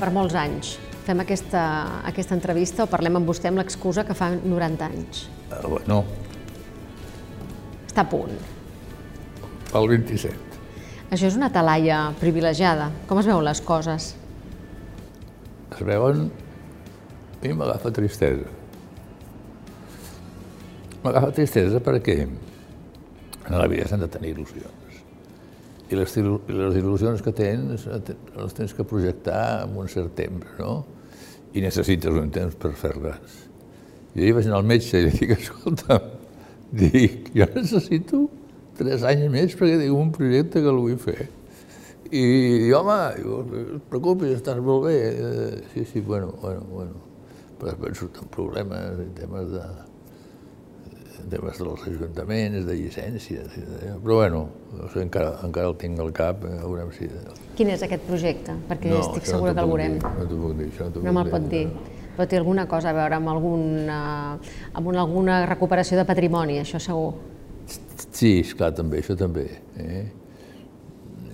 per molts anys. Fem aquesta, aquesta entrevista o parlem amb vostè amb l'excusa que fa 90 anys. Uh, bueno, Està a punt. el 27. Això és una talaia privilegiada. Com es veuen les coses? Es veuen... A mi m'agafa tristesa. M'agafa tristesa perquè en la vida s'han de tenir il·lusions. I les, i les il·lusions que tens les tens que projectar en un cert temps, no? I necessites un temps per fer-les. I ahir vaig anar al metge i li dic, escolta, dic, jo necessito tres anys més perquè tinc un projecte que el vull fer. I, i home, diu, no et preocupis, estàs molt bé. Eh, sí, sí, bueno, bueno, bueno. Però després surten problemes i temes de, temes dels ajuntaments, de llicències, però bueno, no sé, encara, encara el tinc al cap, eh, veurem si... Quin és aquest projecte? Perquè estic això segura no que el veurem. dir, No t'ho puc dir, això no t'ho No me'l pot dir. Però té alguna cosa a veure amb, alguna, amb una, alguna recuperació de patrimoni, això segur. Sí, esclar, també, això també. Eh?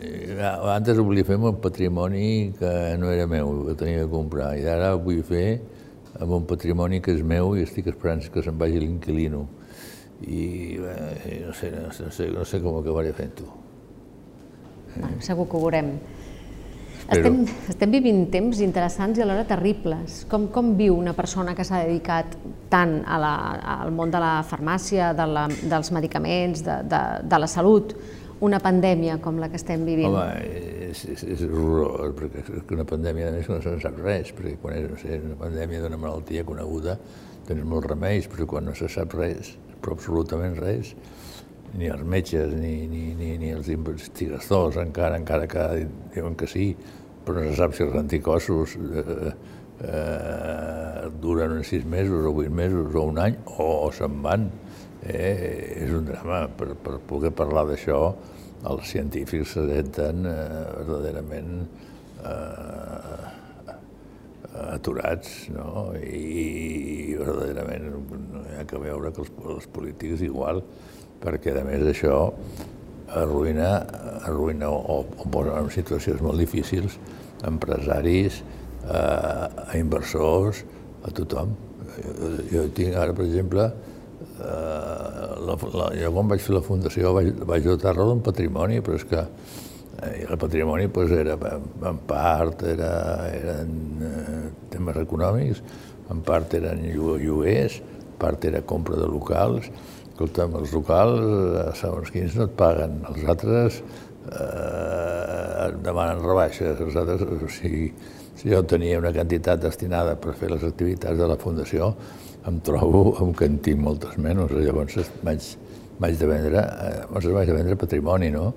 Eh, Antes volia fer amb un patrimoni que no era meu, que tenia que comprar, i ara ho vull fer amb un patrimoni que és meu i estic esperant que se'n vagi l'inquilino. I eh, no, sé, no, sé, no, sé, no sé com ho acabaré fent-ho. Bueno, segur que ho veurem. Espero. Estem, estem vivint temps interessants i alhora terribles. Com, com viu una persona que s'ha dedicat tant a la, al món de la farmàcia, de la, dels medicaments, de, de, de la salut, una pandèmia com la que estem vivint? Home, és, és, és horrorós, perquè és una pandèmia a més no se'n sap res, perquè quan és no sé, una pandèmia d'una malaltia coneguda tens molts remeis, però quan no se sap res, però absolutament res, ni els metges ni, ni, ni, ni els investigadors encara, encara que diuen que sí, però no se sap si els anticossos eh, eh, duren uns sis mesos o vuit mesos o un any o, o se'n van. Eh, és un drama. Per, per poder parlar d'això, els científics se senten eh, verdaderament eh, aturats, no? I, i verdaderament no hi ha que veure que els, els polítics igual, perquè a més això arruïna, arruïna o, o posa en situacions molt difícils empresaris, eh, a inversors, a tothom. Jo, jo tinc ara, per exemple, eh, la, la, jo quan vaig fer la fundació vaig, vaig dotar-la d'un patrimoni, però és que eh, el patrimoni pues, era, en part era, eren eh, temes econòmics, en part eren lloguers, en part era compra de locals. Escolta'm, els locals, eh, segons quins no et paguen, els altres eh, et demanen rebaixes, els altres, o sigui, si jo tenia una quantitat destinada per fer les activitats de la Fundació, em trobo amb que en tinc moltes menys. Llavors vaig, vaig de vendre, eh, vaig de vendre patrimoni, no?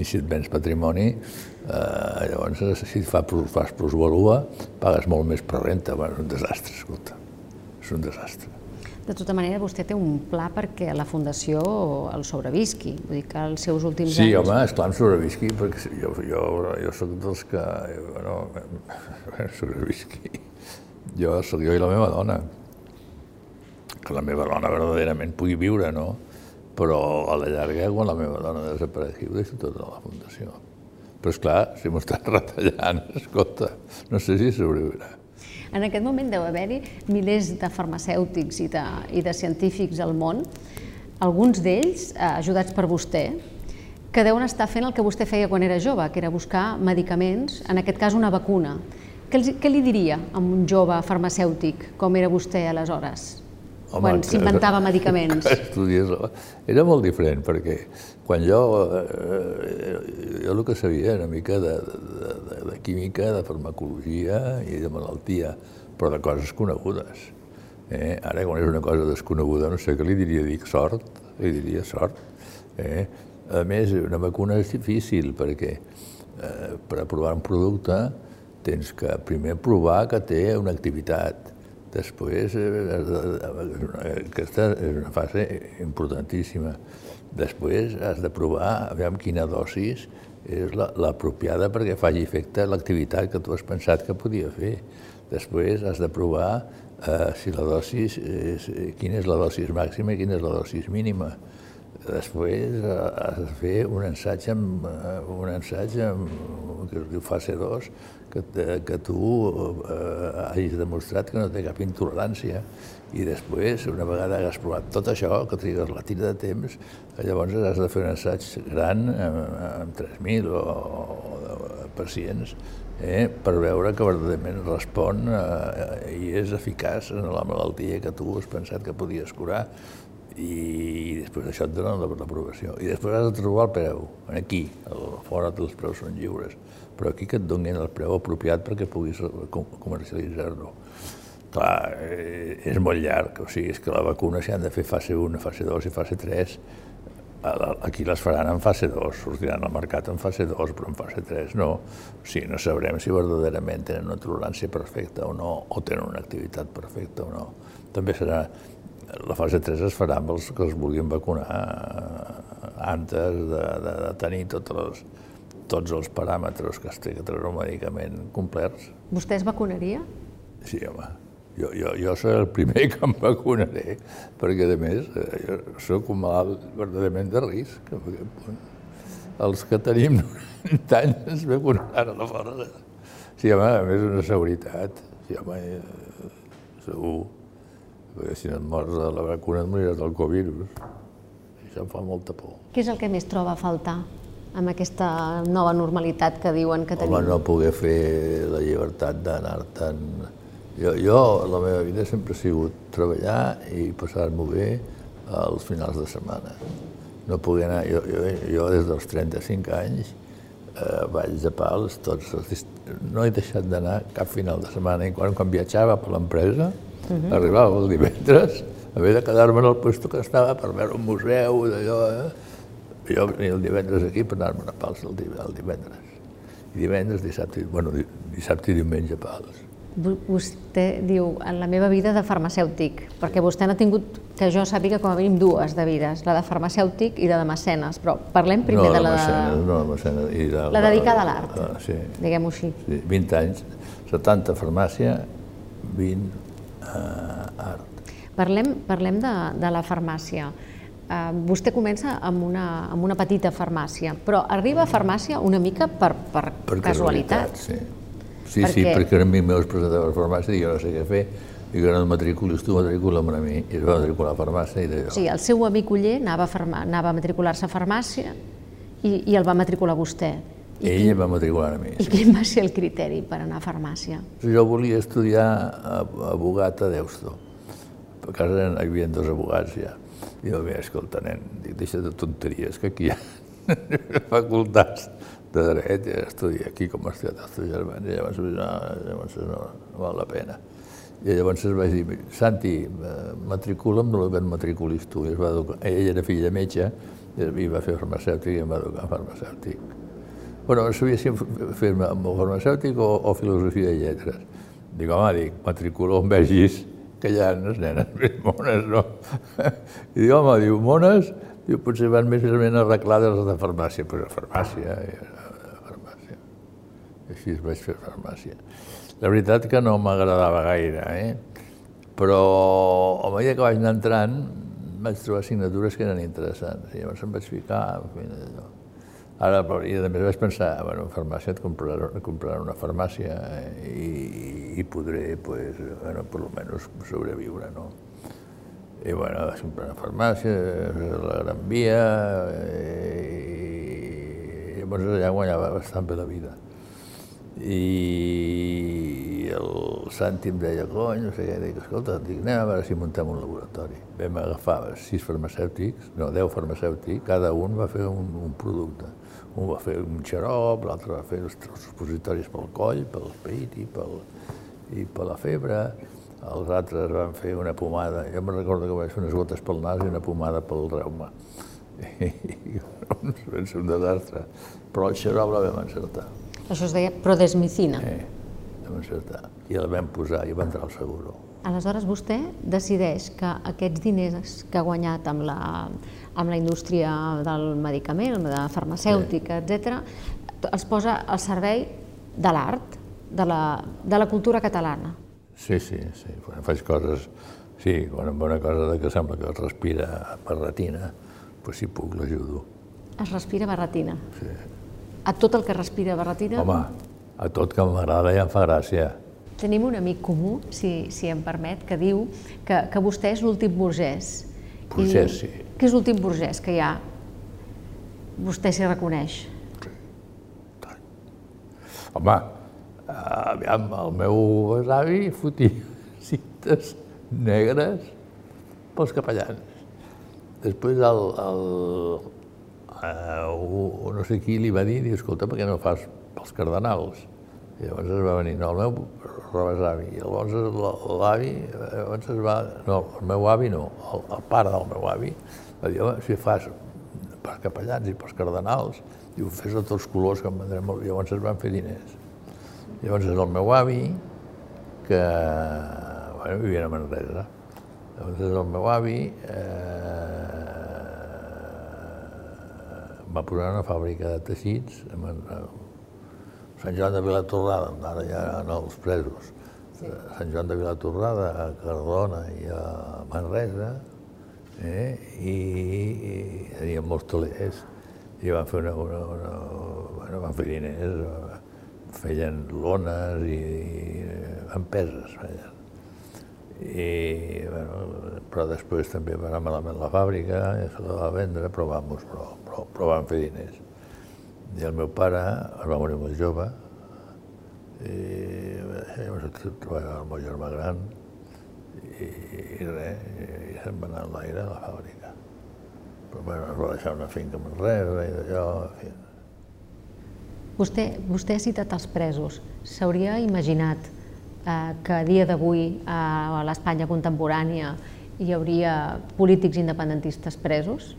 I si et vens patrimoni, eh, llavors si et fa, fas plusvalua, pagues molt més per renta. Bueno, és un desastre, escolta. És un desastre. De tota manera, vostè té un pla perquè la Fundació el sobrevisqui. Vull dir que els seus últims Sí, anys... home, esclar, em sobrevisqui, perquè jo, jo, jo sóc dels que, bueno, sobrevisqui. Jo sóc jo i la meva dona. Que la meva dona verdaderament pugui viure, no? Però a la llarga, quan la meva dona desaparegui, ho deixo tot a la Fundació. Però, és clar, si m'ho estan retallant, escolta, no sé si sobreviurà. En aquest moment deu haver-hi milers de farmacèutics i de, i de científics al món, alguns d'ells eh, ajudats per vostè, que deuen estar fent el que vostè feia quan era jove, que era buscar medicaments, en aquest cas una vacuna. Què, què li diria a un jove farmacèutic com era vostè aleshores, quan que- s'inventava medicaments? Que estudiés... Era molt diferent, perquè quan jo... Eh, jo el que sabia era una mica de, de, de, de química, de farmacologia i de malaltia, però de coses conegudes. Eh? Ara, quan és una cosa desconeguda, no sé què li diria, dic sort, li diria sort. Eh? A més, una vacuna és difícil, perquè eh, per aprovar un producte tens que primer provar que té una activitat. Després, eh, has de- aquesta és una fase importantíssima. Després has de provar, aviam quina dosis és la- l'apropiada perquè faci efecte l'activitat que tu has pensat que podia fer. Després has de provar eh, si la dosis és, quina és la dosis màxima i quina és la dosis mínima. Després eh, has de fer un ensaig amb, eh, un ensaig amb, que es diu fase 2, que, que tu eh, hagis demostrat que no té cap intolerància. I després, una vegada has provat tot això, que trigues la tira de temps, llavors has de fer un assaig gran amb, amb 3.000 o, o pacients eh, per veure que verdaderament respon eh, i és eficaç en la malaltia que tu has pensat que podies curar i després això et donen l'aprovació. I després has de trobar el preu, aquí, fora dels preus són lliures, però aquí que et donin el preu apropiat perquè puguis comercialitzar-lo. Clar, eh, és molt llarg, o sigui, és que la vacuna s'hi han de fer fase 1, fase 2 i fase 3, aquí les faran en fase 2, sortiran al mercat en fase 2, però en fase 3 no. O sigui, no sabrem si verdaderament tenen una tolerància perfecta o no, o tenen una activitat perfecta o no. També serà, la fase 3 es farà amb els que els vulguin vacunar antes de, de, de tenir tots els, tots els paràmetres que es té que treure un medicament complerts. Vostè es vacunaria? Sí, home. Jo, jo, jo seré el primer que em vacunaré, perquè, a més, eh, jo sóc un malalt verdaderament de risc. Els que tenim 90 anys ens vacunaran a la força. Sí, home, a més, una seguretat. Sí, home, eh, segur. Perquè si no et mors de la vacuna et moriràs del Covid. Això em fa molta por. Què és el que més troba a faltar amb aquesta nova normalitat que diuen que tenim? Home, no poder fer la llibertat d'anar-te'n jo, jo, la meva vida sempre ha sigut treballar i passar-m'ho bé als finals de setmana. No podia anar, jo, jo, jo des dels 35 anys eh, Valls de Pals, tots els, no he deixat d'anar cap final de setmana. I quan, quan viatjava per l'empresa, uh. -huh. arribava el divendres, haver de quedar-me en el lloc que estava per veure un museu, d'allò, eh? Jo venia el divendres aquí per anar-me'n a Pals el, divendres. I divendres, dissabte, bueno, dissabte i diumenge a Pals vostè diu, en la meva vida de farmacèutic, perquè vostè n'ha tingut, que jo sàpiga, com a mínim dues de vides, la de farmacèutic i la de mecenes, però parlem primer no, de la... Mecenes, no, de mecenes, i de, la dedicada a l'art, uh, sí. diguem-ho així. Sí, 20 anys, 70 farmàcia, 20 uh, art. Parlem, parlem de, de la farmàcia. Uh, vostè comença amb una, amb una petita farmàcia, però arriba a farmàcia una mica per, per, per casualitat. casualitat sí Sí, perquè... sí, perquè eren amic meus presentava a farmàcia i jo no sé què fer. I que no et matriculis tu, matricula'm a mi. I es va matricular a farmàcia i d'allò. Sí, el seu amic Uller anava a, anava a matricular-se a farmàcia i, i el va matricular vostè. I Ell quin... va matricular a mi. I quin va ser el criteri per anar a farmàcia? Jo volia estudiar abogat a Deusto. A casa hi havia dos abogats ja. I jo, bé, escolta, nen, dic, deixa de tonteries, que aquí hi ha facultats de dret i estudiar aquí com ha estudiat els teus germans, i llavors, no, llavors no, no val la pena. I llavors es vaig dir, Santi, eh, matricula'm el que et matriculis tu. I es va educar. Ell era fill de metge, i va fer farmacèutic i em va educar farmacèutic. Bueno, sabia si fer-me farmacèutic o, o filosofia i lletres. Dic, home, dic, matricula on vegis que hi ha unes nenes més mones, no? I diu, home, diu, mones, diu, potser van més menys arreglades les de farmàcia. Pues a farmàcia, així vaig fer farmàcia. La veritat que no m'agradava gaire, eh? però a mesura que vaig anar entrant vaig trobar assignatures que eren interessants. I llavors em vaig ficar, en fi, allò. Ara, i a més vaig pensar, bueno, farmàcia et compraran, compraran una farmàcia i, i podré, pues, bueno, per almenys sobreviure, no? I bueno, vaig comprar una farmàcia, la Gran Via, i, i llavors allà guanyava bastant bé la vida i el Santi em deia, cony, no sé què, dic, escolta, dic, anem a veure si muntem un laboratori. Vam agafar sis farmacèutics, no, deu farmacèutics, cada un va fer un, un producte. Un va fer un xarop, l'altre va fer els supositoris pel coll, pel pit i, pel, i per la febre, els altres van fer una pomada, jo me'n recordo que vaig fer unes gotes pel nas i una pomada pel reuma. I, va ser un desastre, però el xarop la vam encertar. Això es deia prodesmicina. Eh, vam encertar. I el vam posar i va entrar al seguro. Aleshores vostè decideix que aquests diners que ha guanyat amb la, amb la indústria del medicament, de la farmacèutica, sí. etc, els posa al servei de l'art, de, la, de la cultura catalana. Sí, sí, sí. Quan faig coses, sí, quan em una cosa que sembla que respira per retina, pues si puc l'ajudo. Es respira barretina. Sí. A tot el que respira barretina... Home, a tot que m'agrada i em fa gràcia. Tenim un amic comú, si, si em permet, que diu que, que vostè és l'últim burgès. Burgès, sí. Que és l'últim burgès que hi ha. Vostè s'hi reconeix. Home, aviam, el meu besavi fotia cintes negres pels capellans. Després el, el, uh, no sé qui li va dir, escolta, per què no fas pels cardenals? I llavors es va venir, no, el meu rebesavi, i llavors l'avi, llavors es va, no, el meu avi no, el, el pare del meu avi, va dir, home, si fas per capellans i pels cardenals, diu, fes de tots colors que em vendrem molt, llavors es van fer diners. Llavors és el meu avi, que bueno, vivia a Manresa, llavors és el meu avi, eh, va posar una fàbrica de teixits a Sant Joan de Vilatorrada, ara ja eren els presos, sí. Sant Joan de Vilatorrada, a Cardona i a Manresa, eh? I, i hi havia molts telers, i van fer una, una, una, bueno, van fer diners, feien lones i, i empeses, feien. I, bueno, però després també va anar malament la fàbrica, se la va vendre, però, vamos, però, però, però van fer diners. I el meu pare es va morir molt jove, i llavors treballava el meu germà gran, i, i res, i se'n va anar a l'aire a la fàbrica. Però bueno, es va deixar una finca a Manresa i d'allò, en fi. Vostè, vostè ha citat els presos. S'hauria imaginat eh, que a dia d'avui eh, a l'Espanya contemporània hi hauria polítics independentistes presos?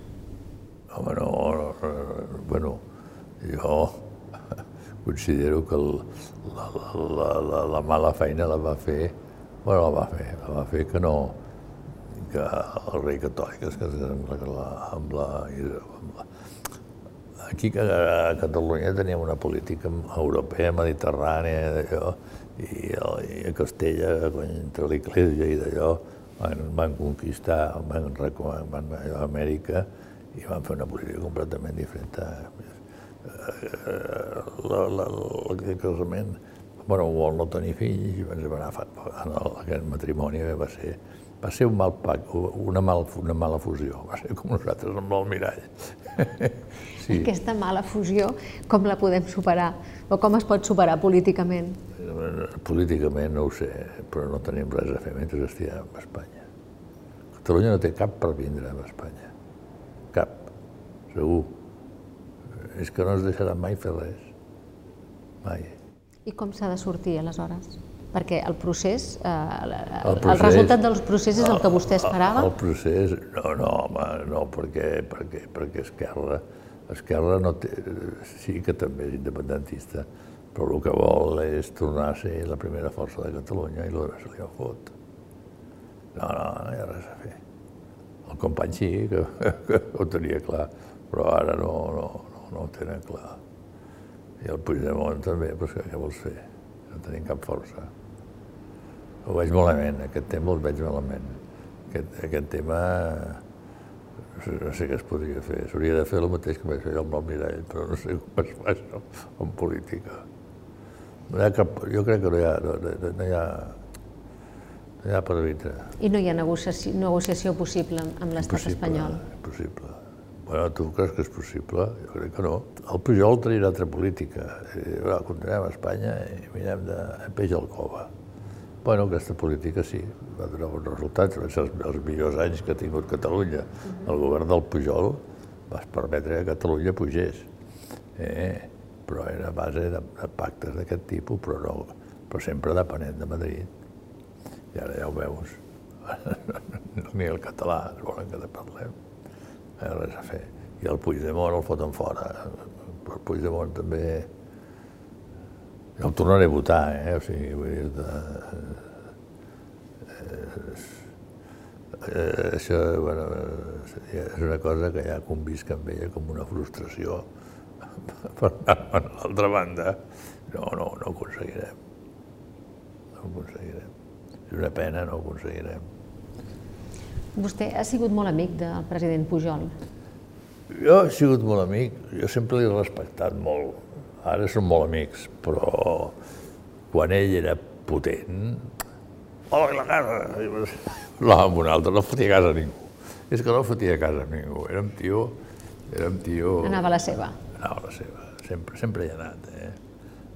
Home, no, no, no bueno, jo considero que el, la, la, la, la mala feina la va fer, bueno, la va fer, la va fer que no, que el rei catòlic es casés amb la, amb la, amb la, aquí a Catalunya teníem una política europea, mediterrània, d'allò, i, i a Castella, entre l'Iglésia i d'allò, van, van conquistar, van, van, van a Amèrica i van fer una política completament diferent. El casament, bueno, vol no tenir fills, i ens va anar, en aquest matrimoni va ser, va ser un mal pac, una, mal, una mala fusió, va ser com nosaltres amb l'almirall. sí. Aquesta mala fusió, com la podem superar? O com es pot superar políticament? Políticament no ho sé, però no tenim res a fer mentre estiguem a Espanya. Catalunya no té cap per vindre a Espanya. Cap, segur. És que no es deixarà mai fer res. Mai. I com s'ha de sortir, aleshores? Perquè el procés, eh, el, el, procés, el resultat dels procés és el que vostè esperava? El, el procés, no, no, home, no, perquè, perquè, perquè Esquerra, Esquerra no té, sí que també és independentista, però el que vol és tornar a ser la primera força de Catalunya i l'hora se li ha fot. No, no, no hi ha res a fer. El company sí, que, que ho tenia clar, però ara no, no, no, no ho tenen clar. I el Puigdemont també, però què vols fer? No tenim cap força. Ho veig malament, aquest tema el veig malament. Aquest, aquest tema no sé què es podria fer. S'hauria de fer el mateix que vaig fer amb el Mirall, però no sé com es fa això en política. No hi ha cap, jo crec que no hi ha, no, no hi ha, no hi ha per evitar. I no hi ha negociació, negociació possible amb l'estat espanyol? Impossible. Bueno, tu creus que és possible? Jo crec que no. El Pujol tenia una altra política. I, continuem a Espanya i mirem de peix al cova. Bueno, aquesta política sí, va donar bons resultats, van ser els, els millors anys que ha tingut Catalunya. El govern del Pujol va permetre que Catalunya pugés, eh? però era a base de, de pactes d'aquest tipus, però, no, però sempre depenent de Madrid. I ara ja ho veus, ni el català es volen que de parlem, ha res a fer. I el Puigdemont el foten fora, el Puigdemont també jo el tornaré a votar, eh? O sigui, vull dir, de, eh, això, bueno, és una cosa que ja convisc amb ella com una frustració per anar a l'altra banda. No, no, no ho aconseguirem. No ho aconseguirem. És una pena, no ho aconseguirem. Vostè ha sigut molt amic del president Pujol. Jo he sigut molt amic, jo sempre l'he respectat molt. Ara som molt amics, però quan ell era potent, hola, la casa! L'home amb un altre, no fotia a casa a ningú. És que no fotia a casa a ningú, era un tio... Era un tio... Anava a la seva. Anava a la seva, sempre, sempre hi ha anat, eh?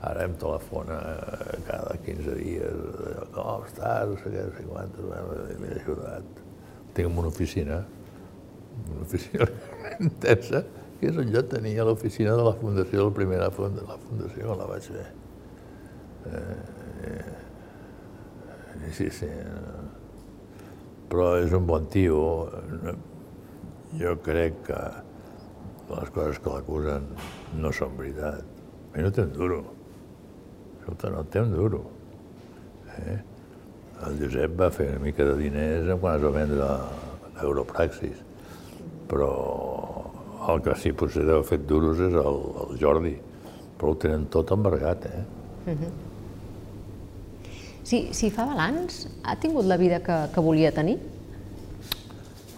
Ara em telefona cada 15 dies, com estàs, no sé què, no sé quantos, m'he ajudat. Tinc una oficina, una oficina intensa, que és on jo tenia l'oficina de la fundació, la primera funda, la fundació la vaig fer. Eh, eh, sí, sí. Però és un bon tio. Jo crec que les coses que l'acusen no són veritat. I no té un duro. Escolta, no té un duro. Eh? El Josep va fer una mica de diners quan es va vendre l'Europraxis, però el que sí potser deu fet duros és el, el Jordi, però ho tenen tot embargat, eh? Uh -huh. Si, si fa balanç, ha tingut la vida que, que volia tenir?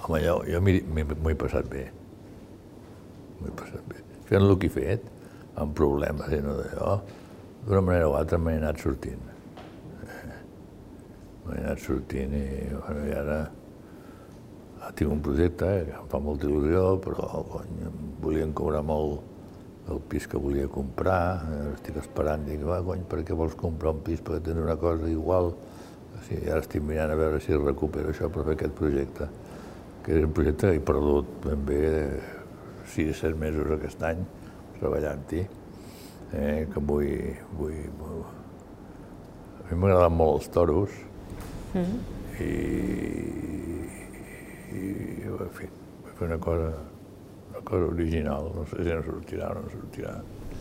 Home, jo, jo m'ho he passat bé. M'ho he passat bé. Fent el que he fet, amb problemes i no d'allò, d'una manera o altra m'he anat sortint. M'he anat sortint i, bueno, i ara tinc un projecte eh, que em fa molta il·lusió, però cony, em volien cobrar molt el pis que volia comprar, eh, estic esperant, dic, va, cony, per què vols comprar un pis perquè tens una cosa igual? O sigui, ara estic mirant a veure si recupero això per fer aquest projecte, que és un projecte que he perdut ben bé 6 o 7 mesos aquest any treballant-hi, eh, que vull, vull, vull... A mi m'agraden molt els toros, mm. i i, en fi, vaig fer una cosa, una cosa original, no sé si no sortirà o no sortirà.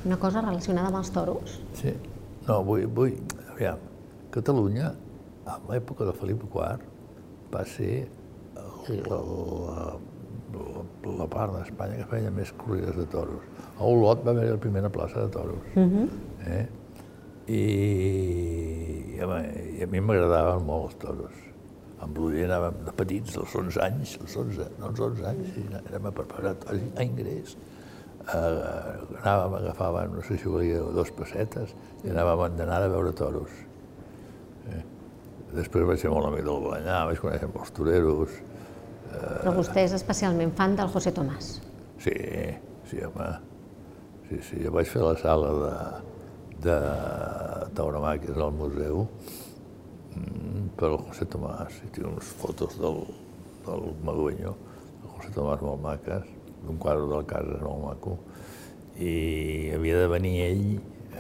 Una cosa relacionada amb els toros? Sí. No, vull, vull, aviam, Catalunya, a l'època de Felip IV, va ser la, la, la, la part d'Espanya que feia més corrides de toros. A Olot va haver la primera plaça de toros. Uh mhm. -huh. eh? I, i, home, i a mi m'agradaven molt els toros amb l'Uller anàvem de petits, als 11 anys, als 11, no als 11 anys, i érem a preparatoris a ingrés. Uh, anàvem, agafàvem, no sé si volia, dos pessetes, i anàvem d'anar a veure toros. Eh? Després vaig ser molt amic del Balanyà, vaig conèixer molts toreros. Uh, Però vostè és especialment fan del José Tomàs. Sí, sí, home. Sí, sí, jo vaig fer la sala de, de tauromàquies al museu, per el José Tomàs, i tinc unes fotos del, del Madueño, el José Tomàs molt maques, d'un quadre del casa molt maco, i havia de venir ell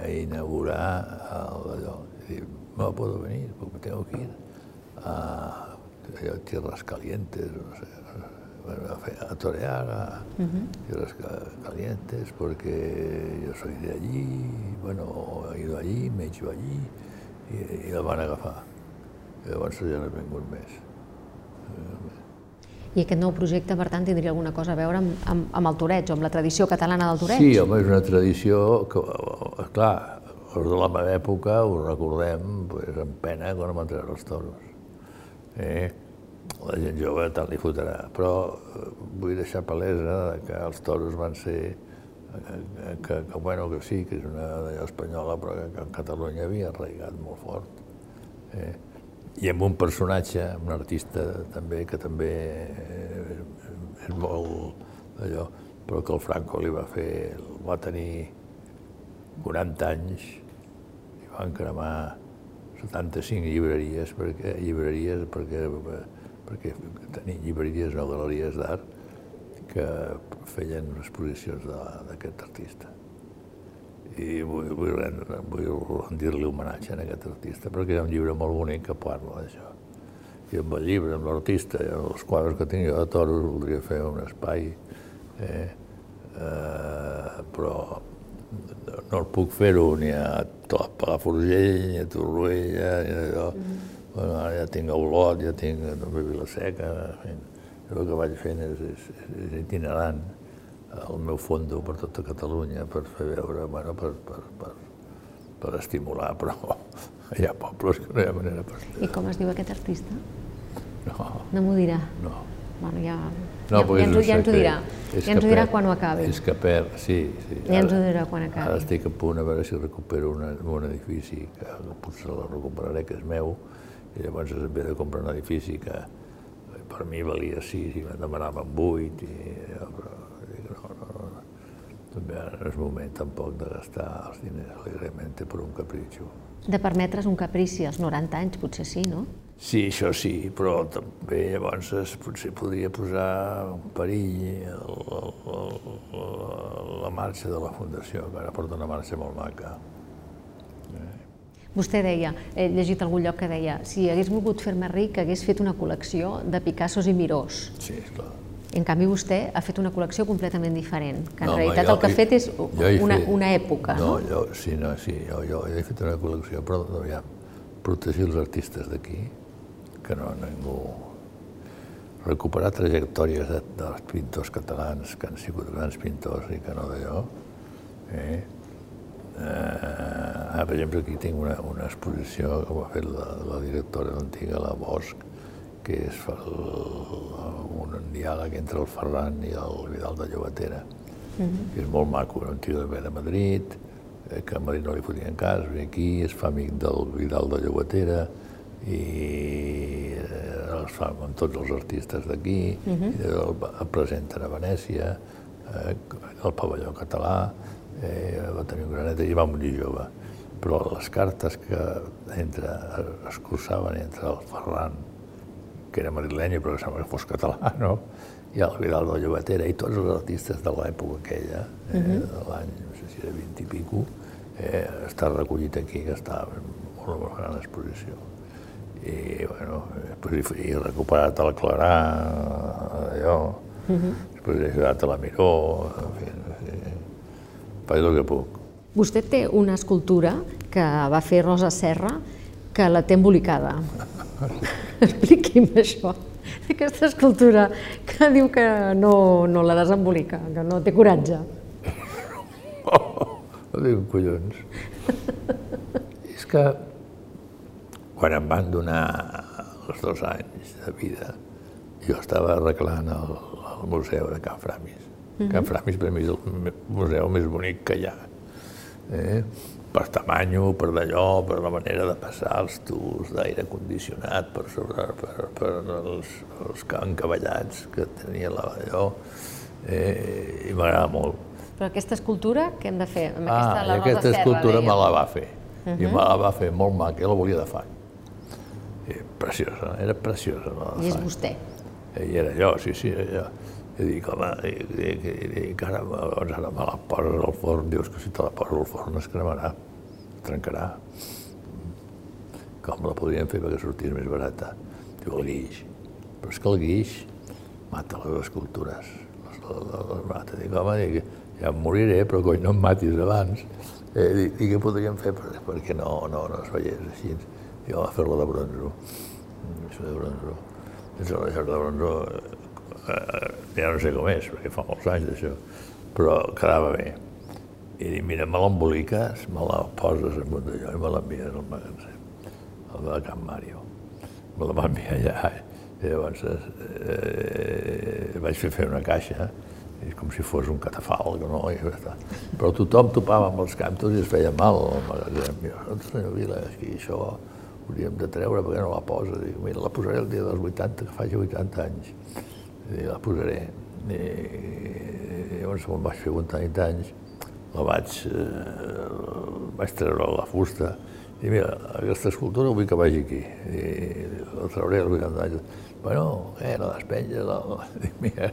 a inaugurar allò. I no puedo venir porque tengo que ir a, a Tierras Calientes, no sé, a, a torear a uh -huh. Tierras Calientes porque yo soy de allí, bueno, he ido allí, me he hecho allí, i, i la van agafar. I llavors ja no he vingut més. I aquest nou projecte, per tant, tindria alguna cosa a veure amb, amb, amb el toreig o amb la tradició catalana del toreig? Sí, home, és una tradició que, clar, els de la meva època ho recordem pues, amb pena quan vam entrar els toros. Eh? La gent jove tant li fotrà, però eh, vull deixar palesa que els toros van ser que, que, que, bueno, que sí, que és una d'allò espanyola, però que, que en Catalunya havia arraigat molt fort. Eh? i amb un personatge, un artista també, que també eh, és molt allò, però que el Franco li va fer, va tenir 40 anys i van cremar 75 llibreries, perquè, llibreries perquè, perquè tenien llibreries o galeries d'art que feien exposicions d'aquest artista i vull, vull, vull rendir-li homenatge a aquest artista, perquè hi ha un llibre molt bonic que parla d'això. I amb el llibre, amb l'artista, i amb els quadres que tinc jo de toros, voldria fer un espai, eh? Eh, però no el puc fer-ho ni a Palafrugell, ni a Torroella, ni a allò. Mm -hmm. Bueno, ara ja tinc Olot, ja tinc també Vilaseca, en fi, el que vaig fent és, és, és itinerant el meu fondo per tota Catalunya per fer veure, bueno, per, per, per, per estimular, però hi ha pobles que no hi ha manera per fer. I com es diu aquest artista? No. No m'ho dirà? No. Bueno, ja, No, ja, ja, ens, ja ens ho dirà. Ja ens ho dirà quan ho acabi. És que perd, sí, sí. Ja ens ho dirà quan acabi. Ara estic a punt a veure si recupero una, un edifici, que potser el recuperaré, que és meu, i llavors em ve de comprar un edifici que per mi valia 6 i me'n demanaven 8, i, jo, però dic, no, no, no. També no és moment tampoc de gastar els diners alegrement per un capritxo. De permetre's un caprici als 90 anys, potser sí, no? Sí, això sí, però també llavors es, potser podria posar en perill el, el, el, la marxa de la Fundació, que ara porta una marxa molt maca. Vostè deia, he llegit algun lloc que deia, si hagués volgut fer-me ric, hagués fet una col·lecció de Picassos i Mirós. Sí, esclar. En canvi, vostè ha fet una col·lecció completament diferent, que en No, home, realitat jo- el que ha fet és una, fet- una època, no? No, jo, sí, no, sí, jo, jo he fet una col·lecció, però no, ja, protegir els artistes d'aquí, que no ningú... Recuperar trajectòries de, dels pintors catalans que han sigut grans pintors i que no d'allò. Eh? Eh, ah, per exemple, aquí tinc una, una exposició que ha fet la, la directora antiga, la Bosch, que és el, un diàleg entre el Ferran i el Vidal de Llobatera, que és molt maco, un tio de ve de Madrid, eh, que a Madrid no li fotien cas, ve aquí, es fa amic del Vidal de Llobatera, i eh, els fa amb tots els artistes d'aquí, i el, el presenten a Venècia, eh, al pavelló català, eh, va tenir un granet i va morir jove. Però les cartes que entre, es cruçaven entre el Ferran, que era madrileny, però que sembla que fos català, no? i el Vidal de Llobatera, i tots els artistes de l'època aquella, eh, de l'any, no sé si era 20 i pico, eh, està recollit aquí, que està en una molt gran exposició. I, bueno, després he, he recuperat el Clarà, allò, després he ajudat a la Miró, en fi, sí. Faig el que puc. Vostè té una escultura que va fer Rosa Serra que la té embolicada. Expliqui'm això. Aquesta escultura que diu que no, no la desembolica, que no té coratge. No dic collons. És que quan em van donar els dos anys de vida, jo estava arreglant el, el museu de Can Framis. Can Framis per mi és el me- museu més bonic que hi ha. Eh? Per tamanyo, per d'allò, per la manera de passar els tubs d'aire condicionat per sobre, per, per els, els encavallats que tenia la- allò, eh, i m'agrada molt. Però aquesta escultura, què hem de fer? Amb Ah, aquesta, i la aquesta Serra, escultura me deia. la va fer. I me la va fer molt maca, jo la volia de fang. I preciosa, era preciosa I és vostè. I era jo, sí, sí, era jo. I dic, home, i, i, i, ara, doncs ara me la poses al forn, dius que si te la poses al forn es cremarà, es trencarà. Com la podríem fer perquè sortís més barata? Diu, el guix. Però és que el guix mata les escultures, les, les, les mata. Dic, home, dic, ja em moriré, però coi, no em matis abans. Eh, dic, i què podríem fer per, perquè no, no, no es veiés així? I va fer-la de bronzo. Mm, Això de bronzo. Això de bronzo, eh, ja no sé com és, perquè fa molts anys d'això, però quedava bé. I dic, mira, me l'emboliques, me la poses en un d'allò i me l'envies al magatzem, al de Can Mario. Me la va enviar allà i llavors eh, vaig fer fer una caixa, és com si fos un catafalc, no? I ja. Però tothom topava amb els cantos i es feia mal al magatzem. I jo, senyor Vila, que això hauríem de treure, perquè no la posa? Dic, mira, la posaré el dia dels 80, que faci 80 anys. I la posaré. I, i llavors, quan vaig fer 80 anys, la vaig, eh, vaig treure la fusta i mira, aquesta escultura vull que vagi aquí. I la trauré als 80 anys. Bueno, eh, la despenja, la... Dic, mira,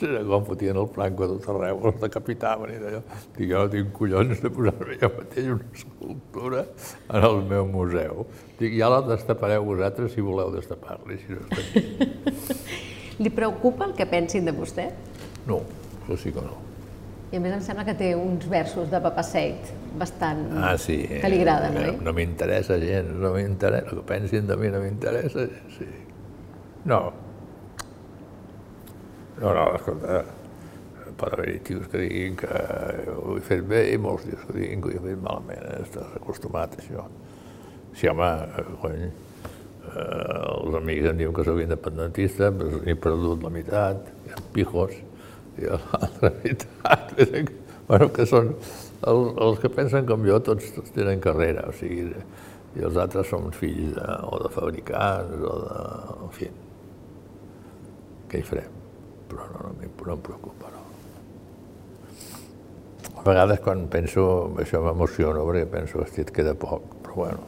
com fotien el Franco a tot arreu, els decapitaven i d'allò. Dic, jo no tinc collons de posar-me jo mateix una escultura en el meu museu. Dic, ja la destapareu vosaltres si voleu destapar-la, si no està. Li preocupa el que pensin de vostè? No, això sí que no. I a més em sembla que té uns versos de Papaseit bastant... Ah, sí. Que li agraden, no, oi? No m'interessa gens, no m'interessa, el que pensin de mi no m'interessa sí. No. No, no, escolta, pot haver-hi tios que diguin que ho he fet bé i molts tios que diguin que ho he fet malament, estàs acostumat a això. Sí, home, eh, cony, eh, els amics em diuen que sóc independentista, però he perdut la meitat, pijos, i l'altra meitat, bueno, que són els, els que pensen com jo, tots, tots tenen carrera, o sigui, i els altres són fills de, o de fabricants o de... en fi. Què hi farem? Però no, no, no em preocupa, no. A vegades quan penso, això m'emociona perquè penso, hosti, et queda poc, però bueno,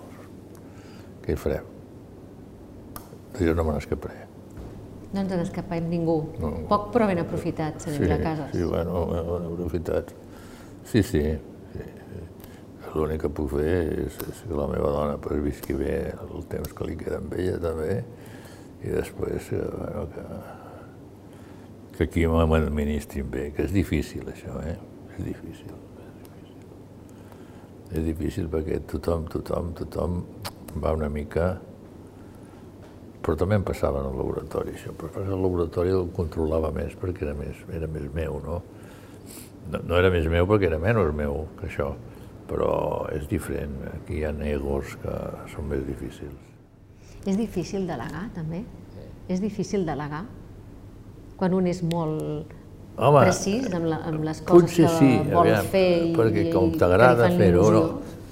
què hi farem? Jo no me n'escaparé. No ens n'escapem ningú. No. Poc però ben aprofitat, senyor sí, Vilacases. Sí, bueno, ben aprofitat. Sí, sí, sí l'únic que puc fer és, és que la meva dona pues, visqui bé el temps que li queda amb ella també i després que, bueno, que, que aquí m'administrin bé, que és difícil això, eh? És difícil, és difícil. És difícil perquè tothom, tothom, tothom va una mica... Però també em passava en el laboratori, això, però el laboratori el controlava més perquè era més, era més meu, no? no? No era més meu perquè era menys meu que això, però és diferent. Aquí hi ha egos que són més difícils. És difícil delegar, també? Sí. És difícil delegar? Quan un és molt Home, precís amb, la, amb les coses que sí, vol aviam, fer i, perquè com t'agrada fer-ho, no?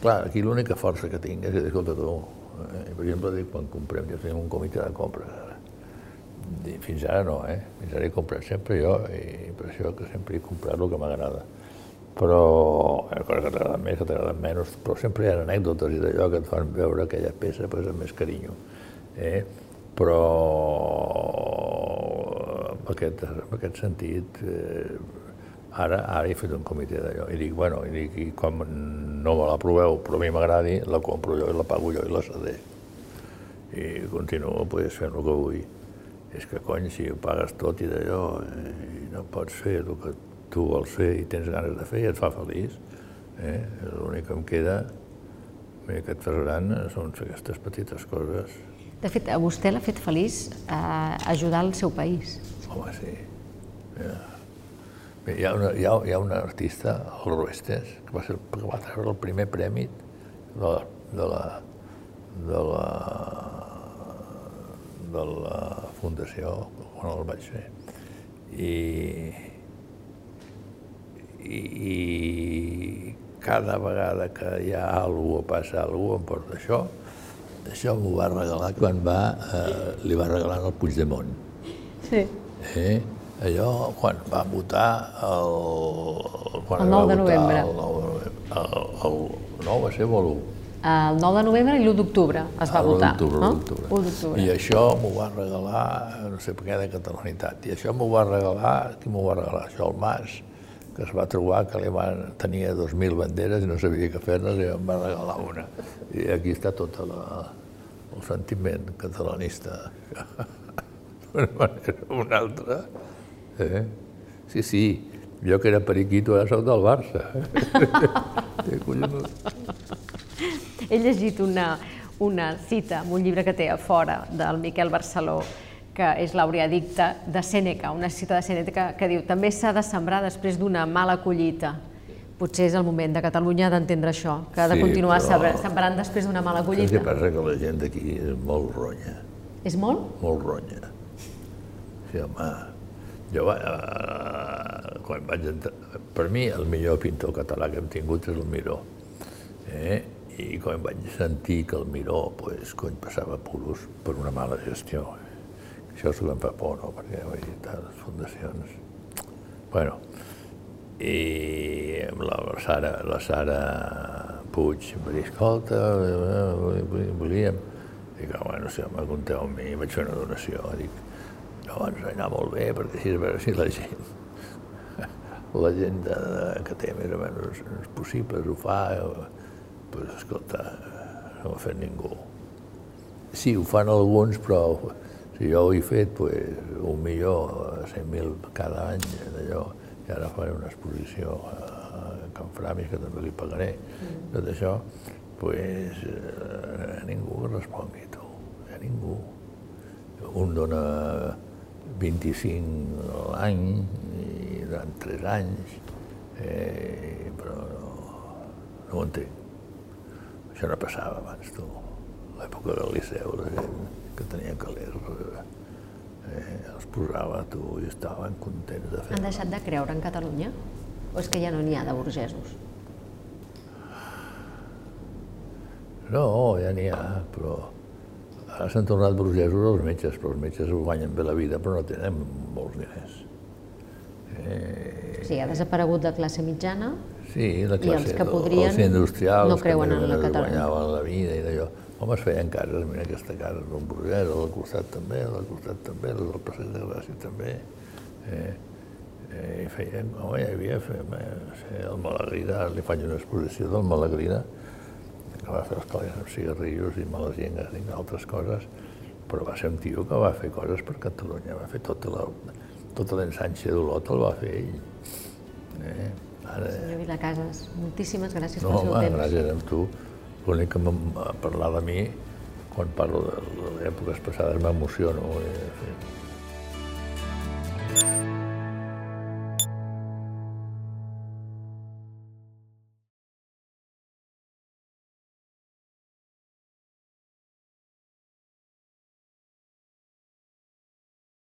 Clar, aquí l'única força que tinc és que, escolta tu, eh, per exemple, dic, quan comprem, ja tenim un comitè de compra, fins ara no, eh? Fins ara he comprat sempre jo, i per això que sempre he comprat el que m'agrada però hi ha coses que t'agraden més, que t'agraden menys, però sempre hi ha anècdotes i d'allò que et fan veure aquella peça pues, amb més carinyo. Eh? Però en aquest, en aquest sentit, eh, ara, ara he fet un comitè d'allò i dic, bueno, i dic, i com no me la proveu, però a mi m'agradi, la compro jo i la pago jo i la cedé. I continuo pues, fent el que vull. És que, cony, si ho pagues tot i d'allò, eh, i no pots fer el que tu vols fer i tens ganes de fer i et fa feliç. Eh? L'únic que em queda, bé, que et fas gran, són aquestes petites coses. De fet, a vostè l'ha fet feliç eh, ajudar el seu país. Home, sí. Ja. Bé, hi, ha una, hi, ha, hi ha una artista, el Ruestes, que va, ser, que va treure el primer premi de la, de la, de la, de la fundació quan el vaig fer. I, i, i cada vegada que hi ha alguna o passa alguna em porta això. Això m'ho va regalar quan va, eh, li va regalar el Puigdemont. Sí. Eh? Allò, quan va votar el... Quan el 9 de novembre. El 9 de novembre. El, el, el 9 va ser o l'1? El 9 de novembre i l'1 d'octubre es va votar. L'1 I això m'ho va regalar, no sé per què, de catalanitat. I això m'ho va regalar, qui m'ho va regalar? Això, el Mas que es va trobar que li van, tenia 2.000 banderes i no sabia què fer-ne i em va regalar una. I aquí està tot la, el sentiment catalanista. D'una manera o una altra. Eh? Sí, sí, jo que era periquito ara soc del Barça. He llegit una, una cita en un llibre que té a fora del Miquel Barceló que és l'Aureadicta de Sèneca, una cita de Sèneca que diu també s'ha de sembrar després d'una mala collita. Potser és el moment de Catalunya d'entendre això, que ha de sí, continuar però... sembrant després d'una mala collita. Saps què passa? Que la gent d'aquí és molt ronya. És molt? Molt ronya. Sí, home, jo eh, quan vaig entrar... Per mi, el millor pintor català que hem tingut és el Miró. Eh? I quan vaig sentir que el Miró, pues, cony, passava puros per una mala gestió, això és el que fa por, no? perquè vull dir, les fundacions... Bueno, i amb la Sara, la Sara Puig em va dir, escolta, volíem... Dic, home, no sé, me compteu amb mi, vaig fer una donació. Dic, doncs anar molt bé, perquè així a veure si la gent, la gent de, que té més o menys els possibles ho fa, pues, escolta, no ho ha fet ningú. Sí, ho fan alguns, però si jo ho he fet, pues, un milió, 100.000 cada any d'allò, i ara faré una exposició a Can Framis, que també li pagaré, mm. tot això, pues, eh, ningú respongui, tu, ningú. Un dona 25 l'any, i durant 3 anys, eh, però no, no ho entenc. Això no passava abans, tu. l'època del Liceu, la gent que tenia calés, eh, els posava tu i estaven contents de fer. Han deixat de creure en Catalunya? O és que ja no n'hi ha de burgesos? No, ja n'hi ha, però ara s'han tornat burgesos els metges, però els metges guanyen bé la vida, però no tenen molts diners. Eh... Sigui, ha desaparegut la classe mitjana sí, la classe, i els que podrien els industrials, no creuen que en la Catalunya. guanyaven la vida i d'allò. Home, es feien cases, mira aquesta casa d'un burgès, al costat també, al costat també, el del Passeig de Gràcia també. Eh, eh, feien, home, hi havia, feien, eh, el Malagrida, li faig una exposició del Malagrida, que va fer els calés amb cigarrillos i males llengues i altres coses, però va ser un tio que va fer coses per Catalunya, va fer tota la, tota l'ensanxa d'Olot el va fer ell. Eh? Ara... Senyor Vilacases, moltíssimes gràcies no, pel seu home, temps. gràcies a tu. L'únic que parlar de mi, quan parlo de, de èpoques passades, m'emociono. Eh?